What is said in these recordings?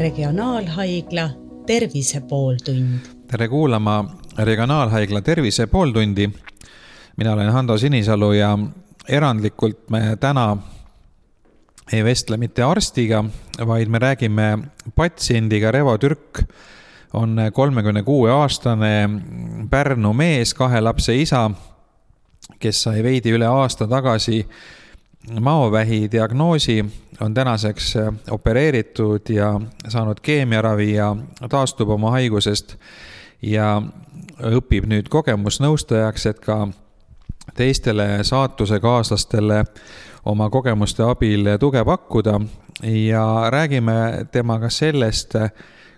Regionaalhaigla Tervise pooltund. tere kuulama Regionaalhaigla Tervise pooltundi. mina olen Hando Sinisalu ja erandlikult me täna ei vestle mitte arstiga, vaid me räägime patsiendiga. Revo Türk on kolmekümne kuue aastane Pärnu mees, kahe lapse isa, kes sai veidi üle aasta tagasi maovähi diagnoosi, on tänaseks opereeritud ja saanud keemiaravi ja taastub oma haigusest. Ja õpib nüüd kogemusnõustajaks, et ka teistele saatusekaaslastele oma kogemuste abil tuge pakkuda. Ja räägime temaga sellest,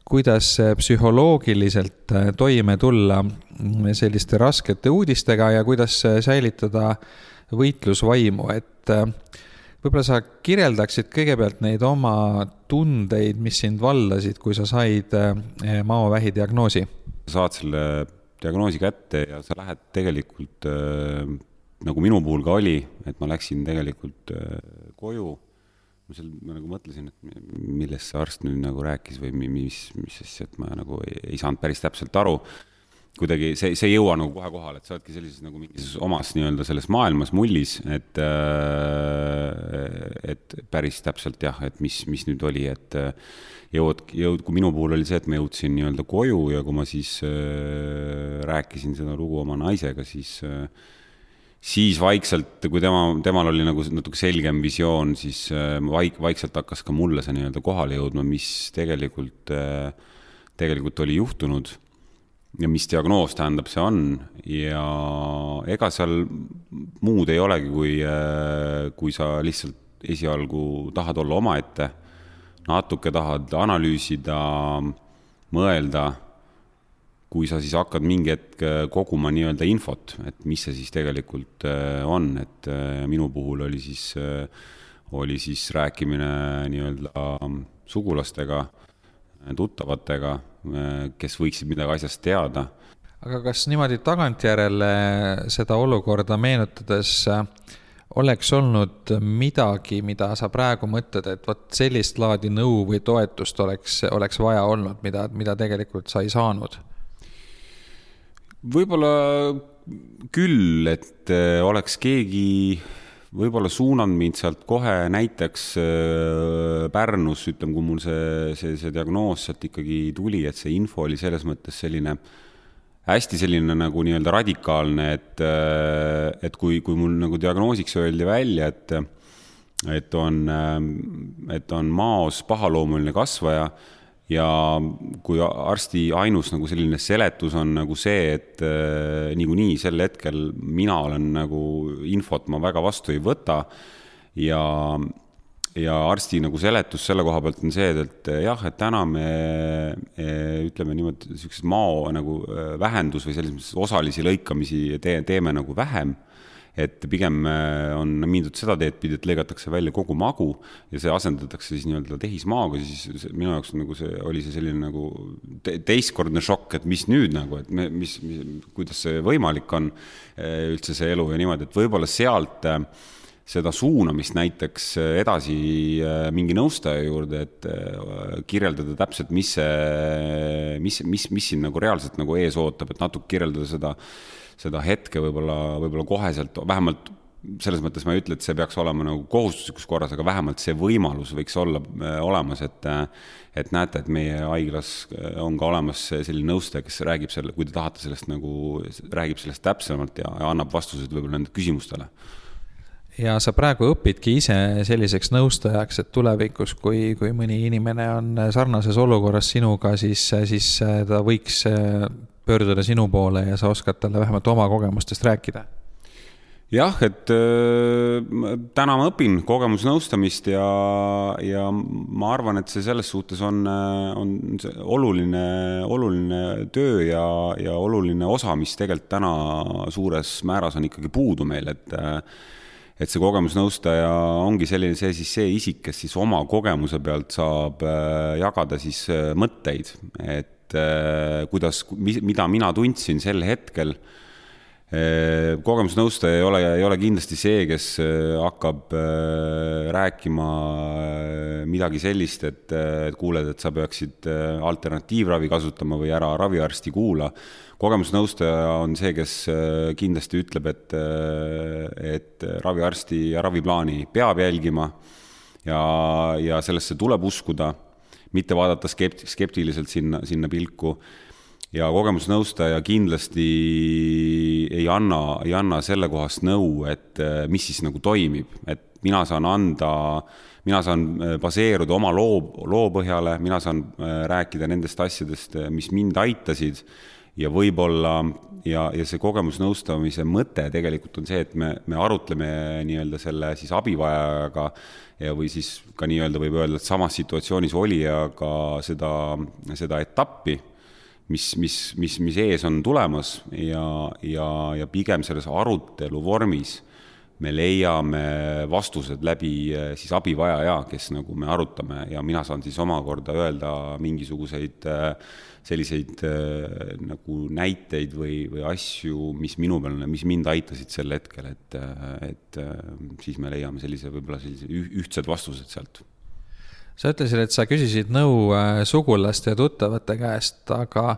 kuidas psühholoogiliselt toime tulla selliste raskete uudistega ja kuidas säilitada võitlusvaimu, et võib-olla sa kirjeldaksid kõigepealt neid oma tundeid, mis sind vallasid, kui sa said maovähi diagnoosi? saad selle diagnoosi kätte ja sa lähed tegelikult äh, nagu minu puhul ka oli, et ma läksin tegelikult äh, koju. ma seal, ma nagu mõtlesin, et millest see arst nüüd nagu rääkis või mis, mis asja, et ma nagu ei, ei saanud päris täpselt aru kuidagi see, see ei jõua nagu kohe kohale, et sa oledki sellises nagu mingis omas nii-öelda selles maailmas mullis, et äh, et päris täpselt jah, et mis, mis nüüd oli, et äh, jõuad, jõud, kui minu puhul oli see, et ma jõudsin nii-öelda koju ja kui ma siis äh, rääkisin seda lugu oma naisega, siis äh, siis vaikselt, kui tema, temal oli nagu natuke selgem visioon, siis äh, vaik-, vaikselt hakkas ka mulle see nii-öelda kohale jõudma, mis tegelikult, tegelikult oli juhtunud ja mis diagnoos tähendab, see on. Ja ega seal muud ei olegi, kui, äh, kui sa lihtsalt esialgu tahad olla omaette, natuke tahad analüüsida, mõelda, kui sa siis hakkad mingi hetk äh, koguma nii-öelda infot, et mis see siis tegelikult äh, on, et minu puhul oli siis, oli siis rääkimine nii-öelda sugulastega, tuttavatega kes võiksid midagi asjast teada. aga kas niimoodi tagantjärele seda olukorda meenutades äh, oleks olnud midagi, mida sa praegu mõtled, et vot sellist laadi nõu või toetust oleks, oleks vaja olnud, mida, mida tegelikult sa ei saanud? võib-olla küll, et äh, oleks keegi võib-olla suunanud mind sealt kohe näiteks äh, Pärnus, ütleme, kui mul see, see, see diagnoos sealt ikkagi tuli, et see info oli selles mõttes selline hästi selline nagu nii-öelda radikaalne, et, äh, et kui, kui mul nagu diagnoosiks öeldi välja, et et on, äh, et on maos pahaloomuline kasvaja ja kui arsti ainus nagu selline seletus on nagu see, et äh, niikuinii sel hetkel mina olen nagu infot ma väga vastu ei võta ja, ja arsti nagu seletus selle koha pealt on see, et jah, et täna me ütleme niimoodi, niisuguses mao nagu äh, vähendus või selles mõttes osalisi lõikamisi te, teeme nagu vähem et pigem äh, on mindud seda teed pidi, et lõigatakse välja kogu magu ja see asendatakse siis nii-öelda tehismaaga, siis minu jaoks nagu see oli see selline nagu te teistkordne šokk, et mis nüüd nagu, et me, mis, mis, kuidas see võimalik on äh, üldse see elu ja niimoodi, et võib-olla sealt äh, seda suunamist näiteks edasi mingi nõustaja juurde, et kirjeldada täpselt, mis see, mis, mis, mis sind nagu reaalselt nagu ees ootab, et natuke kirjeldada seda seda hetke võib-olla, võib-olla koheselt, vähemalt selles mõttes ma ei ütle, et see peaks olema nagu kohustuslikus korras, aga vähemalt see võimalus võiks olla äh, olemas, et et näete, et meie haiglas äh, on ka olemas selline nõustaja, kes räägib selle, kui te tahate sellest nagu, räägib sellest täpsemalt ja, ja annab vastused võib-olla nendele küsimustele. Ja sa praegu õpidki ise selliseks nõustajaks, et tulevikus, kui, kui mõni inimene on sarnases olukorras sinuga, siis, siis ta võiks pöörduda sinu poole ja sa oskad talle vähemalt oma kogemustest rääkida? jah, et äh, täna ma õpin kogemusnõustamist ja, ja ma arvan, et see selles suhtes on, äh, on oluline, oluline töö ja, ja oluline osa, mis tegelikult täna suures määras on ikkagi puudu meil, et äh, et see kogemusnõustaja ongi selline, see siis see isik, kes siis oma kogemuse pealt saab jagada siis mõtteid, et et äh, kuidas, mida mina tundsin sel hetkel, kogemusnõustaja ei ole, ei ole kindlasti see, kes hakkab rääkima midagi sellist, et, et kuuled, et sa peaksid alternatiivravi kasutama või ära raviarsti kuula. kogemusnõustaja on see, kes kindlasti ütleb, et, et raviarsti ja raviplaani peab jälgima ja, ja sellesse tuleb uskuda, mitte vaadata skept-, skeptiliselt sinna, sinna pilku. Ja kogemusnõustaja kindlasti ei anna, ei anna sellekohast nõu, et äh, mis siis nagu toimib, et mina saan anda, mina saan äh, baseeruda oma loo, loo põhjale, mina saan äh, rääkida nendest asjadest, mis mind aitasid ja võib-olla ja, ja see kogemusnõustamise mõte tegelikult on see, et me, me arutleme nii-öelda selle siis abivajajaga ja, või siis ka nii-öelda võib öelda, et samas situatsioonis olijaga seda, seda etappi mis, mis, mis, mis ees on tulemas ja, ja, ja pigem selles arutelu vormis me leiame vastused läbi eh, siis abivajaja, kes nagu me arutame ja mina saan siis omakorda öelda mingisuguseid eh, selliseid eh, nagu näiteid või, või asju, mis minu peal, mis mind aitasid sel hetkel, et, et siis me leiame sellise, võib-olla sellise ühtsed vastused sealt. Sa ütlesid, et sa küsisid nõu äh, sugulaste ja tuttavate käest, aga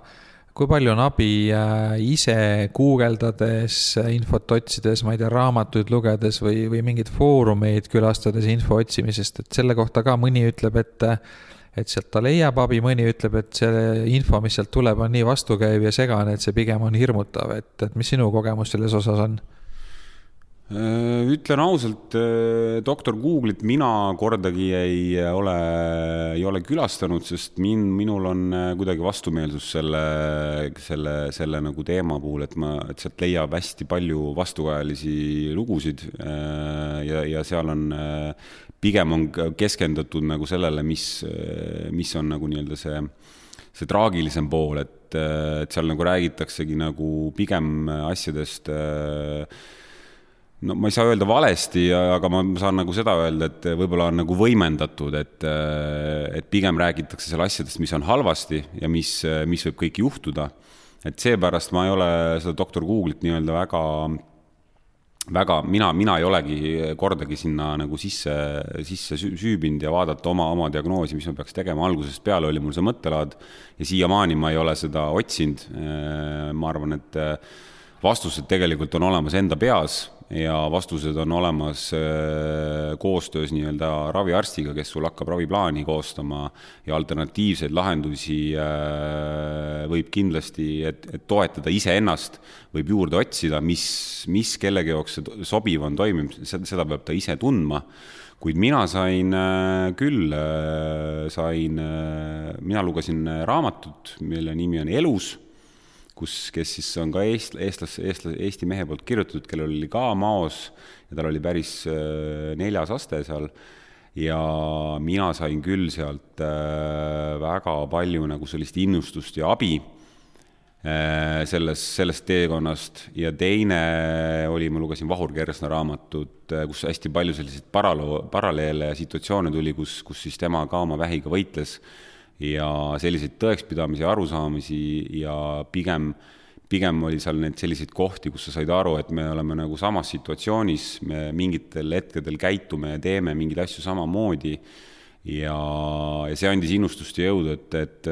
kui palju on abi äh, ise guugeldades, infot otsides, ma ei tea, raamatuid lugedes või, või mingeid foorumeid külastades info otsimisest, et selle kohta ka mõni ütleb, et et sealt ta leiab abi, mõni ütleb, et see info, mis sealt tuleb, on nii vastukäiv ja segane, et see pigem on hirmutav, et, et mis sinu kogemus selles osas on? Äh, ütlen ausalt, äh, doktor Google'it mina kordagi ei ole, ei ole külastanud, sest min-, minul on äh, kuidagi vastumeelsus selle, selle, selle nagu teema puhul, et ma, et sealt leiab hästi palju vastukajalisi lugusid ja, ja seal on, pigem on keskendutud nagu sellele, mis, mis on nagu nii-öelda see, see traagilisem pool, et, et seal nagu räägitaksegi nagu pigem asjadest äh, no ma ei saa öelda valesti, aga ma saan nagu seda öelda, et võib-olla on nagu võimendatud, et, et pigem räägitakse seal asjadest, mis on halvasti ja mis, mis võib kõik juhtuda. et seepärast ma ei ole seda doktor Google'it nii-öelda väga, väga, mina, mina ei olegi kordagi sinna nagu sisse, sisse süübinud ja vaadata oma, oma diagnoosi, mis ma peaks tegema, algusest peale oli mul see mõttelaad ja siiamaani ma ei ole seda otsinud. ma arvan, et vastused tegelikult on olemas enda peas ja vastused on olemas äh, koostöös nii-öelda raviarstiga, kes sul hakkab raviplaani koostama ja alternatiivseid lahendusi äh, võib kindlasti, et, et toetada iseennast, võib juurde otsida, mis, mis kellegi jaoks sobiv on, toimib, seda peab ta ise tundma. Kuid mina sain äh, küll, sain, mina lugesin raamatut, mille nimi on Elus kus, kes siis on ka eest-, eestlas-, eestlas-, Eesti mehe poolt kirjutatud, kellel oli ka maos ja tal oli päris äh, neljas aste seal. Ja mina sain küll sealt äh, väga palju nagu sellist innustust ja abi äh, selles, sellest teekonnast. Ja teine oli, ma lugesin Vahur Kersna raamatut, kus hästi palju selliseid paraloo-, paralleele ja situatsioone tuli, kus, kus siis tema ka oma vähiga võitles ja selliseid tõekspidamisi, arusaamisi ja pigem, pigem oli seal neid selliseid kohti, kus sa said aru, et me oleme nagu samas situatsioonis, me mingitel hetkedel käitume ja teeme mingeid asju samamoodi. Ja, ja see andis innustust ja jõudu, et, et,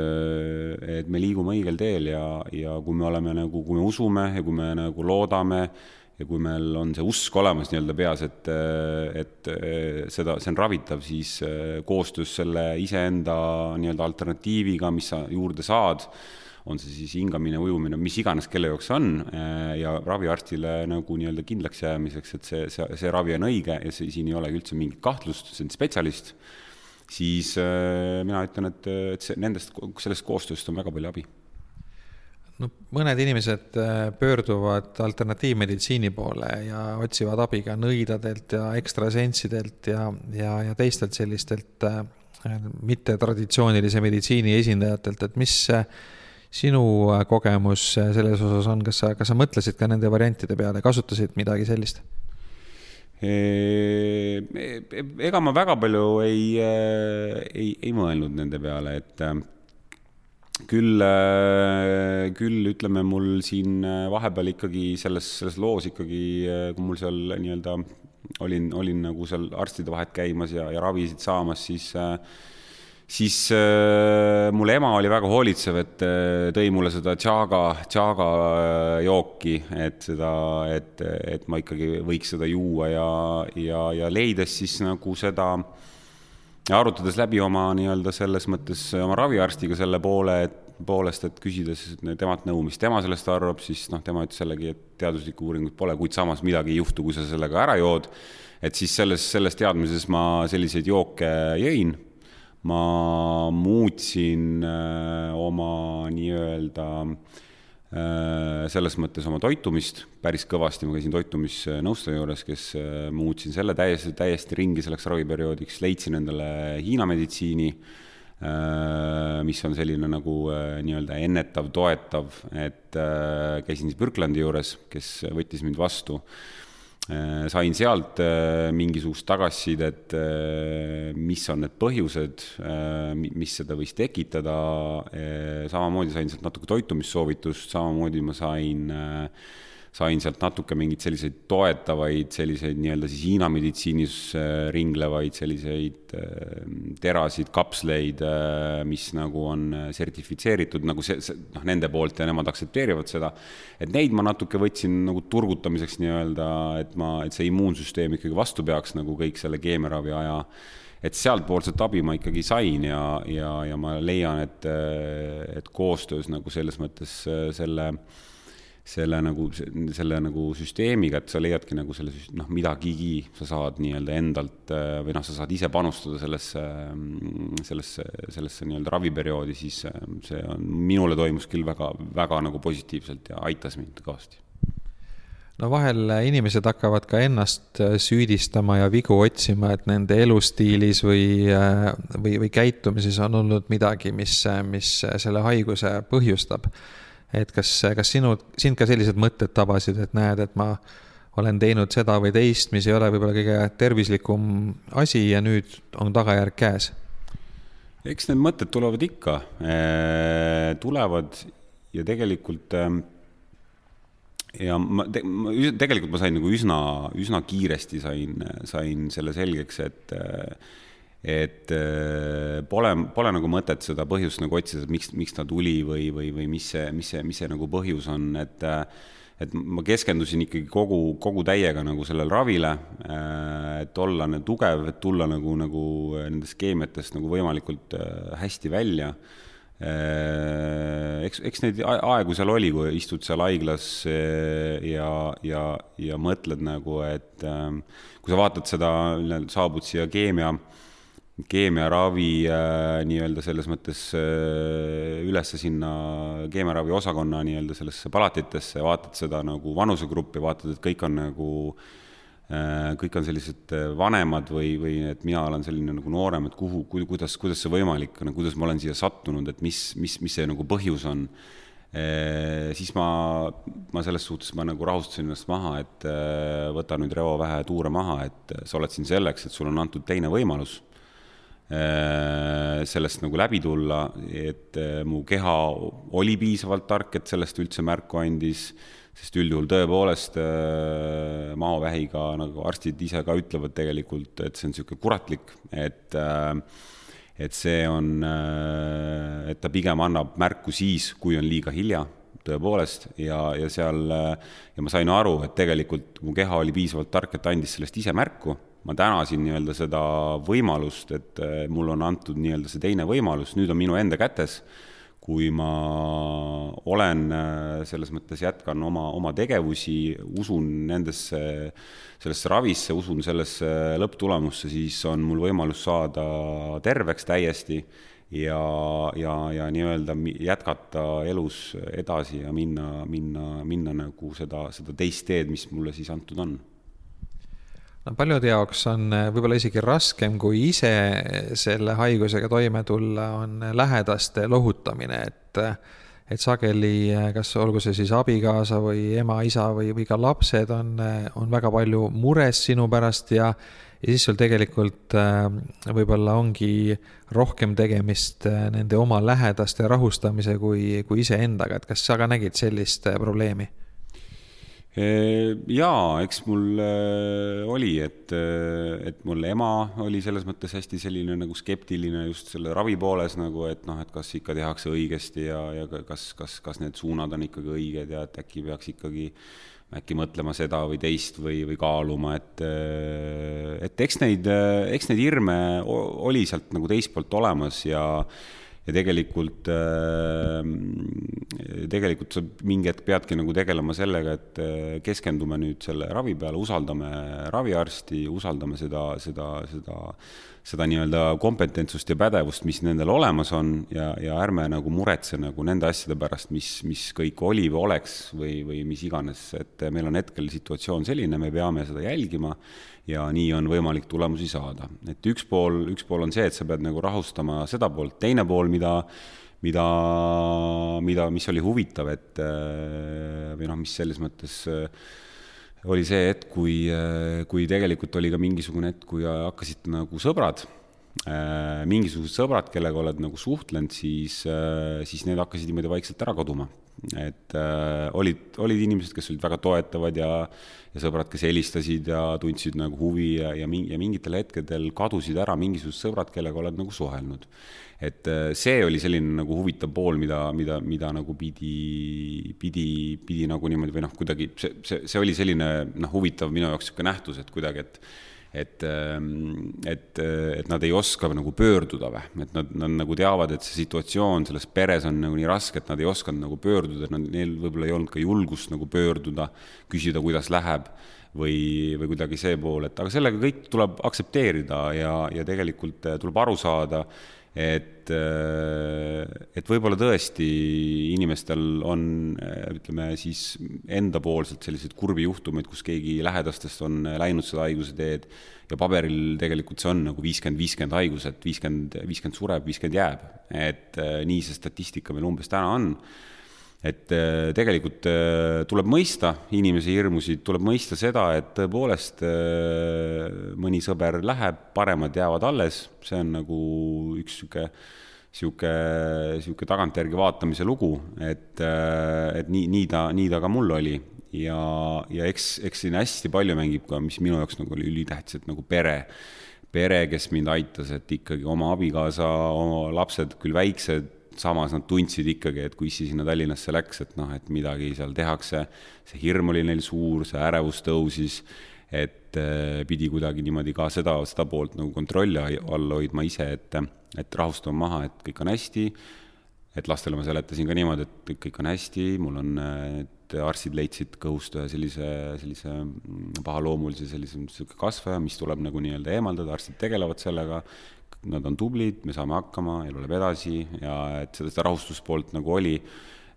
et me liigume õigel teel ja, ja kui me oleme nagu, kui me usume ja kui me nagu loodame ja kui meil on see usk olemas nii-öelda peas, et, et seda, see on ravitav, siis eh, koostöös selle iseenda nii-öelda alternatiiviga, mis sa juurde saad, on see siis hingamine, ujumine, mis iganes kelle jaoks on eh, ja raviarstile nagu nii-öelda kindlaks jäämiseks, et see, see, see ravi on õige ja see, siin ei olegi üldse mingit kahtlust, see on spetsialist, siis mina ütlen, et, et see, nendest, sellest koostööst on väga palju abi no mõned inimesed äh, pöörduvad alternatiivmeditsiini poole ja otsivad abi ka nõidadelt ja ekstrasensidelt ja, ja, ja teistelt sellistelt äh, mittetraditsioonilise meditsiini esindajatelt, et mis äh, sinu kogemus selles osas on, kas sa, kas sa mõtlesid ka nende variantide peale, kasutasid midagi sellist? ega ma väga palju ei, ei, ei mõelnud nende peale, et küll, küll ütleme, mul siin vahepeal ikkagi selles, selles loos ikkagi, kui mul seal nii-öelda olin, olin nagu seal arstide vahet käimas ja, ja ravisid saamas, siis siis äh, mul ema oli väga hoolitsev, et äh, tõi mulle seda tšaaga, tšaaga jooki, et seda, et, et ma ikkagi võiks seda juua ja, ja, ja leides siis nagu seda ja arutades läbi oma nii-öelda selles mõttes oma raviarstiga selle poole, et poolest, et küsides temalt nõu, mis tema sellest arvab, siis noh, tema ütles jällegi, et teaduslikku uuringut pole, kuid samas midagi ei juhtu, kui sa sellega ära jood. et siis selles, selles teadmises ma selliseid jooke jõin ma muutsin äh, oma nii-öelda äh, selles mõttes oma toitumist. Päris kõvasti, ma käisin toitumisnõustaja juures, kes äh, muutsin selle täiesti, täiesti ringi selleks raviperioodiks, leidsin endale Hiina meditsiini, mis on selline nagu nii-öelda ennetav, toetav, et käisin siis Birklandi juures, kes võttis mind vastu. Äh, sain sealt äh, mingisugust tagasisidet, äh, mis on need põhjused, mis seda võis tekitada, samamoodi sain sealt natuke toitumissoovitust, samamoodi ma sain äh, sain sealt natuke mingeid selliseid toetavaid, selliseid nii-öelda siis Hiina meditsiinis äh, ringlevaid selliseid äh, terasid, kapsleid, äh, mis nagu on sertifitseeritud nagu see, see, noh, nende poolt ja nemad aktsepteerivad seda. et neid ma natuke võtsin nagu turgutamiseks nii-öelda, et ma, et see immuunsüsteem ikkagi vastu peaks nagu kõik selle keemiaravi aja et sealtpoolset abi ma ikkagi sain ja, ja, ja ma leian, et, et koostöös nagu selles mõttes selle äh, selle nagu, selle nagu süsteemiga, et sa leiadki nagu selle noh, midagigi sa saad nii-öelda endalt äh, või noh, sa saad ise panustada sellesse, mm, sellesse, sellesse nii-öelda raviperioodi, siis äh, see on, minule toimus küll väga, väga nagu positiivselt ja aitas mind kõvasti. No vahel inimesed hakkavad ka ennast äh, süüdistama ja vigu otsima, et nende elustiilis või, või, või käitumises on olnud midagi, mis, mis selle haiguse põhjustab et kas, kas sinu, sind ka sellised mõtted tabasid, et näed, et ma olen teinud seda või teist, mis ei ole võib-olla kõige tervislikum asi ja nüüd on tagajärg käes? eks need mõtted tulevad ikka, tulevad ja tegelikult ja ma, te, ma, tegelikult ma sain nagu üsna, üsna kiiresti sain, sain selle selgeks, et et äh, pole, pole nagu mõtet seda põhjust nagu otsida, miks, miks ta tuli või, või, või mis see, mis see, mis see nagu põhjus on, et äh, et ma keskendusin ikkagi kogu, kogu täiega nagu sellele ravile, äh, et olla nagu tugev, et tulla nagu, nagu nendest keemiatest nagu võimalikult hästi välja. eks, eks neid aegu seal oli, kui istud seal haiglas ja, ja, ja mõtled nagu, et kui sa vaatad seda, saabud siia keemia keemiaravi äh, nii-öelda selles mõttes äh, ülesse sinna keemiaravi osakonna nii-öelda sellesse palatitesse, vaatad seda nagu vanusegruppi, vaatad, et kõik on nagu äh,, kõik on sellised vanemad või, või et mina olen selline nagu noorem, et kuhu, kuidas, kuidas see võimalik on, kuidas ma olen siia sattunud, et mis, mis, mis see nagu põhjus on. Siis ma, ma selles suhtes, ma nagu rahustasin ennast maha, et võta nüüd Revo vähe tuure maha, et sa oled siin selleks, et sulle on antud teine võimalus sellest nagu läbi tulla, et äh, mu keha oli piisavalt tark, et sellest üldse märku andis, sest üldjuhul tõepoolest äh, maovähiga, nagu arstid ise ka ütlevad tegelikult, et see on niisugune kuratlik, et et see on, et ta pigem annab märku siis, kui on liiga hilja, tõepoolest, ja, ja seal, ja ma sain aru, et tegelikult mu keha oli piisavalt tark, et andis sellest ise märku ma tänasin nii-öelda seda võimalust, et äh, mulle on antud nii-öelda see teine võimalus, nüüd on minu enda kätes, kui ma olen äh, selles mõttes, jätkan oma, oma tegevusi, usun nendesse, sellesse ravisse, usun sellesse lõpptulemusse, siis on mul võimalus saada terveks täiesti ja, ja, ja nii-öelda jätkata elus edasi ja minna, minna, minna nagu seda, seda teist teed, mis mulle siis antud on no paljude jaoks on eh, võib-olla isegi raskem, kui ise selle haigusega toime tulla, on lähedaste lohutamine, et et sageli, kas olgu see siis abikaasa või ema, isa või, või ka lapsed on, on väga palju mures sinu pärast ja ja siis sul tegelikult võib-olla ongi rohkem tegemist nende oma lähedaste rahustamise kui, kui iseendaga, et kas sa ka nägid sellist probleemi? Jaa, eks mul oli, et, et mul ema oli selles mõttes hästi selline nagu skeptiline just selle ravi pooles nagu, et noh, et kas ikka tehakse õigesti ja, ja kas, kas, kas need suunad on ikkagi õiged ja et äkki peaks ikkagi äh, äkki mõtlema seda või teist või, või kaaluma, et, et eks neid, eks neid hirme oli sealt nagu teist poolt olemas ja ja tegelikult, tegelikult sa mingi hetk peadki nagu tegelema sellega, et keskendume nüüd selle ravi peale, usaldame raviarsti, usaldame seda, seda, seda seda nii-öelda kompetentsust ja pädevust, mis nendel olemas on ja, ja ärme nagu muretse nagu nende asjade pärast, mis, mis kõik oli või oleks või, või mis iganes, et meil on hetkel situatsioon selline, me peame seda jälgima ja nii on võimalik tulemusi saada. et üks pool, üks pool on see, et sa pead nagu rahustama seda poolt, teine pool, mida mida, mida, mis oli huvitav, et või noh, mis selles mõttes äh, oli see hetk, kui, äh, kui tegelikult oli ka mingisugune hetk, kui hakkasid nagu sõbrad, äh, mingisugused sõbrad, kellega oled nagu suhtlenud, siis, äh, siis need hakkasid niimoodi vaikselt ära kaduma. Et äh, olid, olid inimesed, kes olid väga toetavad ja, ja sõbrad, kes helistasid ja tundsid nagu huvi ja, ja, ja mingitel hetkedel kadusid ära mingisugused sõbrad, kellega oled nagu suhelnud. Et äh, see oli selline nagu huvitav pool, mida, mida, mida nagu pidi, pidi, pidi nagu niimoodi või noh, kuidagi see, see, see oli selline noh, huvitav minu jaoks niisugune nähtus, et kuidagi, et et, ähm, et, et nad ei oska nagu pöörduda või, et nad, nad nagu teavad, et see situatsioon selles peres on nagu nii raske, et nad ei osanud nagu pöörduda, nad, neil võib-olla ei olnud ka julgust nagu pöörduda, küsida, kuidas läheb või, või kuidagi see pool, et aga sellega kõik tuleb aktsepteerida ja, ja tegelikult tuleb aru saada et, äh, et võib-olla tõesti inimestel on, äh, ütleme siis endapoolselt selliseid kurbi juhtumeid, kus keegi lähedastest on läinud seda haiguse teed ja paberil tegelikult see on nagu viiskümmend, viiskümmend haigus, et viiskümmend, viiskümmend sureb, viiskümmend jääb. et äh, nii see statistika meil umbes täna on et äh, tegelikult äh, tuleb mõista inimese hirmusid, tuleb mõista seda, et tõepoolest äh, mõni sõber läheb, paremad jäävad alles, see on nagu üks niisugune sihuke, sihuke tagantjärgi vaatamise lugu, et, et nii, nii ta, nii ta ka mul oli. ja, ja eks, eks siin hästi palju mängib ka, mis minu jaoks nagu oli ülitähtis, et nagu pere, pere, kes mind aitas, et ikkagi oma abikaasa, oma lapsed, küll väiksed, samas nad tundsid ikkagi, et kui issi sinna Tallinnasse läks, et noh, et midagi seal tehakse, see hirm oli neil suur, see ärevus tõusis, et äh, pidi kuidagi niimoodi ka seda, seda poolt nagu kontrolli all hoidma ise, et, et rahustama maha, et kõik on hästi, et lastele ma seletasin ka niimoodi, et kõik on hästi, mul on, et arstid leidsid kõhust ühe sellise, sellise mm, pahaloomulise sellise, niisugune kasvaja, mis tuleb nagu nii-öelda eemaldada, arstid tegelevad sellega, nad on tublid, me saame hakkama, elu läheb edasi ja et seda, seda rahustuspoolt nagu oli,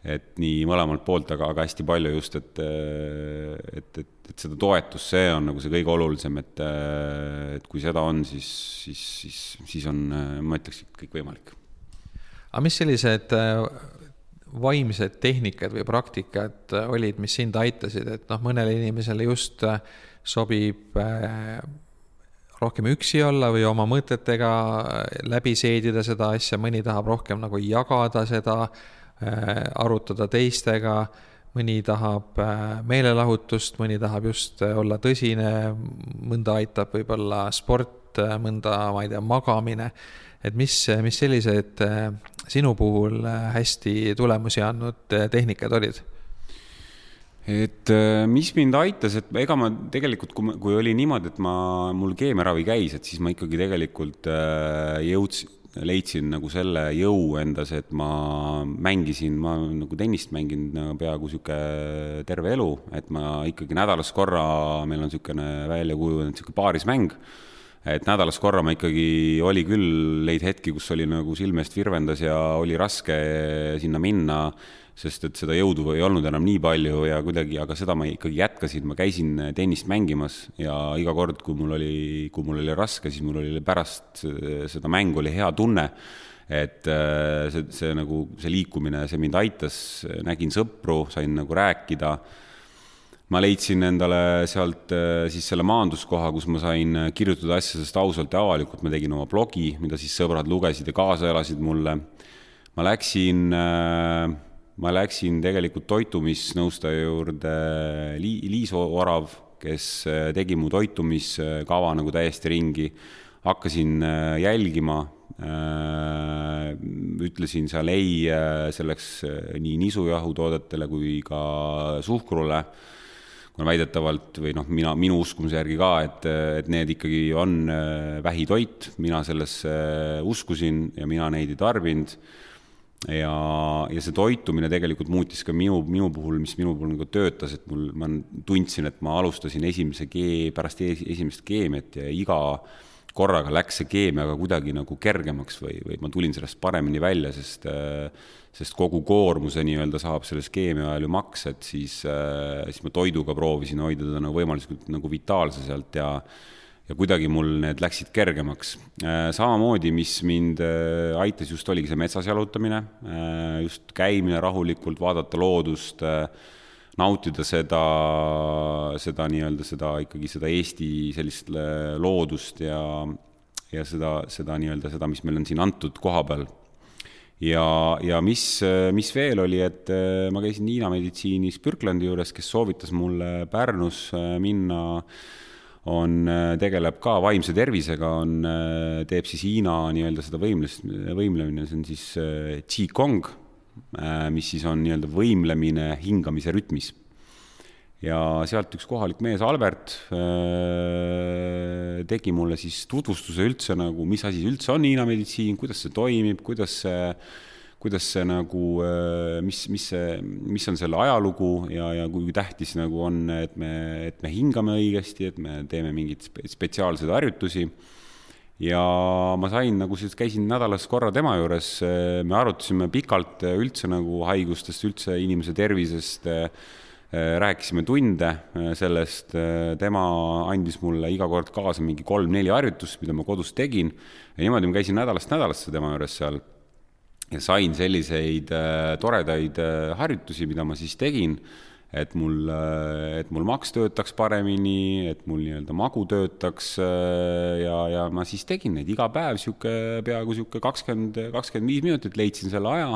et nii mõlemalt poolt, aga, aga hästi palju just, et, et, et, et seda toetust, see on nagu see kõige olulisem, et, et kui seda on, siis, siis, siis, siis on, ma ütleks, kõik võimalik. aga mis sellised äh, vaimsed tehnikad või praktikad olid, mis sind aitasid, et noh, mõnele inimesele just äh, sobib äh, rohkem üksi olla või oma mõtetega läbi seedida seda asja, mõni tahab rohkem nagu jagada seda, äh, arutada teistega, mõni tahab äh, meelelahutust, mõni tahab just olla tõsine, mõnda aitab võib-olla sport, mõnda, ma ei tea, magamine. et mis, mis sellised äh, sinu puhul hästi tulemusi andnud tehnikad olid? Et äh, mis mind aitas, et ega ma tegelikult, kui, kui oli niimoodi, et ma, mul keemiaravi käis, et siis ma ikkagi tegelikult äh, jõudsin, leidsin nagu selle jõu endas, et ma mängisin, ma nagu tennist mängin nagu peaaegu sihuke terve elu, et ma ikkagi nädalas korra, meil on niisugune välja kujunenud niisugune paarismäng et nädalas korra ma ikkagi, oli küll neid hetki, kus oli nagu silme eest virvendas ja oli raske sinna minna, sest et seda jõudu ei olnud enam nii palju ja kuidagi, aga seda ma ikkagi jätkasin, ma käisin tennist mängimas ja iga kord, kui mul oli, kui mul oli raske, siis mul oli pärast seda mängu oli hea tunne et äh, see, see nagu, see liikumine, see mind aitas, nägin sõpru, sain nagu rääkida ma leidsin endale sealt äh, siis selle maanduskoha, kus ma sain äh, kirjutada asjadest ausalt ja avalikult, ma tegin oma blogi, mida siis sõbrad lugesid ja kaasa elasid mulle. ma läksin, äh, ma läksin tegelikult toitumisnõustaja juurde Li-, Liis Orav, kes tegi mu toitumiskava nagu täiesti ringi. hakkasin jälgima, ütlesin seal ei selleks nii nisujahutoodetele kui ka suhkrule kuna väidetavalt või noh, mina, minu uskumuse järgi ka, et, et need ikkagi on äh, vähitoit, mina sellesse äh, uskusin ja mina neid ei tarbinud. ja, ja see toitumine tegelikult muutis ka minu, minu puhul, mis minu puhul nagu töötas, et mul, ma tundsin, et ma alustasin esimese kee-, pärast esimest keemiat ja iga korraga läks see keemia ka kuidagi nagu kergemaks või, või ma tulin sellest paremini välja, sest äh, sest kogu koormuse nii-öelda saab selles keemia ajal ju maks, et siis, äh, siis ma toiduga proovisin hoida teda nagu võimalikult nagu vitaalse sealt ja ja kuidagi mul need läksid kergemaks. Äh, samamoodi, mis mind äh, aitas just, oligi see metsas jalutamine, just käimine rahulikult, vaadata loodust, nautida seda, seda nii-öelda seda ikkagi seda Eesti sellist loodust ja ja seda, seda nii-öelda seda, mis meil on siin antud koha peal ja, ja mis, mis veel oli, et äh, ma käisin Hiina meditsiinis Birklandi juures, kes soovitas mulle Pärnus äh, minna, on, äh, tegeleb ka vaimse tervisega, on, teeb siis Hiina nii-öelda seda võimlust, võimlemine, see on siis Qigong, mis siis on nii-öelda võimlemine hingamise rütmis. Ja sealt üks kohalik mees, Albert, tegi mulle siis tutvustuse üldse nagu, mis asi üldse on Hiina meditsiin, kuidas see toimib, kuidas see, kuidas see nagu, mis, mis see, mis on selle ajalugu ja, ja kui tähtis nagu on, et me, et me hingame õigesti, et me teeme mingeid spetsiaalseid harjutusi. Ja ma sain nagu siis, käisin nädalas korra tema juures, me arutasime pikalt üldse nagu haigustest, üldse inimese tervisest Äh, rääkisime tunde äh, sellest, äh, tema andis mulle iga kord kaasa mingi kolm-neli harjutust, mida ma kodus tegin. Ja niimoodi ma käisin nädalast nädalasse tema juures seal. Ja sain selliseid toredaid harjutusi, mida ma siis tegin, et mul, et mul maks töötaks paremini, et mul nii-öelda magu töötaks ja, ja ma siis tegin neid iga päev, niisugune peaaegu niisugune kakskümmend, kakskümmend viis minutit leidsin selle aja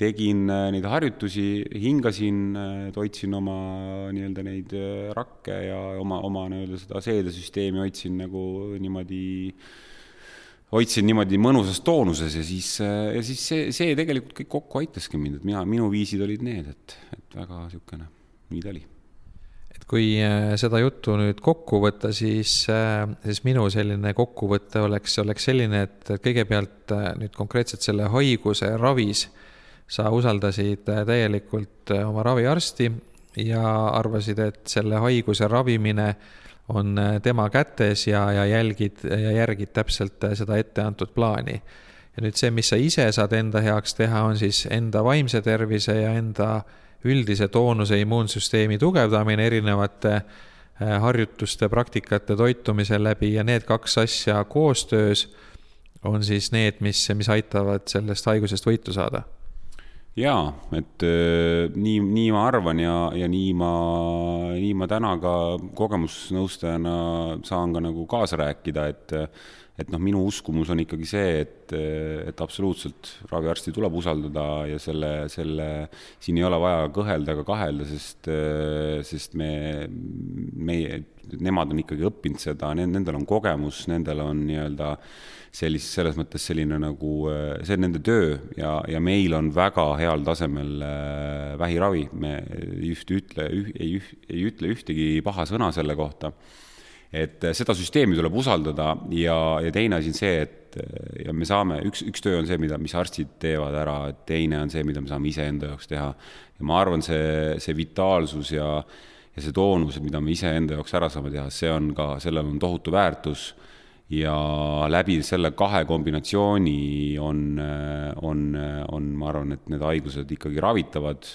tegin äh, neid harjutusi, hingasin, äh, toitsin oma nii-öelda neid äh, rakke ja oma, oma nii-öelda seda seedesüsteemi hoidsin nagu niimoodi, hoidsin niimoodi mõnusas toonuses ja siis, ja siis see, see tegelikult kõik kokku aitaski mind, et mina, minu viisid olid need, et, et väga niisugune, nii ta oli. Et kui seda juttu nüüd kokku võtta, siis, siis minu selline kokkuvõte oleks, oleks selline, et kõigepealt nüüd konkreetselt selle haiguse ravis sa usaldasid äh, täielikult äh, oma raviarsti ja arvasid, et selle haiguse ravimine on äh, tema kätes ja, ja jälgid ja järgid täpselt seda etteantud plaani. ja nüüd see, mis sa ise saad enda heaks teha, on siis enda vaimse tervise ja enda üldise toonuse immuunsüsteemi tugevdamine erinevate harjutuste, praktikate, toitumise läbi ja need kaks asja koostöös on siis need, mis, mis aitavad sellest haigusest võitu saada jaa, et äh, nii, nii ma arvan ja, ja nii ma, nii ma täna ka kogemusnõustajana saan ka nagu kaasa rääkida, et et noh, minu uskumus on ikkagi see, et, et absoluutselt raviarsti tuleb usaldada ja selle, selle, siin ei ole vaja kõhelda ega kahelda, sest, sest me, meie, nemad on ikkagi õppinud seda, nendel on kogemus, nendel on nii-öelda sellis-, selles mõttes selline nagu, see on nende töö ja, ja meil on väga heal tasemel äh, vähiravi, me just ütle, ei, ei ütle ühtegi paha sõna selle kohta. et seda süsteemi tuleb usaldada ja, ja teine asi on see, et ja me saame, üks, üks töö on see, mida, mis arstid teevad ära, teine on see, mida me saame iseenda jaoks teha. ja ma arvan, see, see vitaalsus ja, ja see toonus, mida me iseenda jaoks ära saame teha, see on ka, sellel on tohutu väärtus. Ja läbi selle kahe kombinatsiooni on, on, on, ma arvan, et need haigused ikkagi ravitavad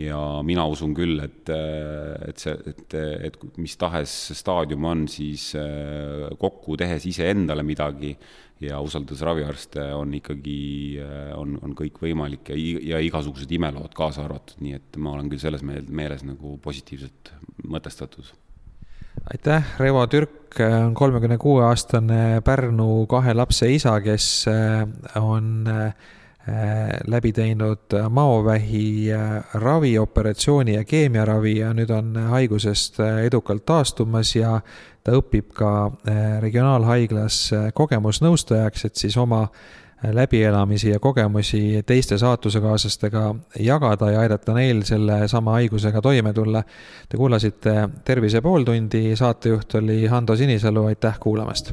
ja mina usun küll, et, et see, et, et mis tahes staadium on, siis kokku tehes iseendale midagi ja usaldades raviarste, on ikkagi, on, on kõik võimalik ja, ja igasugused imelood kaasa arvatud, nii et ma olen küll selles meeles nagu positiivselt mõtestatud. Aitäh, Revo Türk on kolmekümne kuue aastane Pärnu kahe lapse isa, kes äh, on äh, läbi teinud maovähi äh, ravioperatsiooni ja keemiaravi ja nüüd on haigusest edukalt taastumas ja ta õpib ka regionaalhaiglas kogemusnõustajaks, et siis oma läbielamisi ja kogemusi teiste saatusekaaslastega jagada ja aidata neil sellesama haigusega toime tulla. Te kuulasite Tervise pooltundi, saatejuht oli Hando Sinisalu, aitäh kuulamast.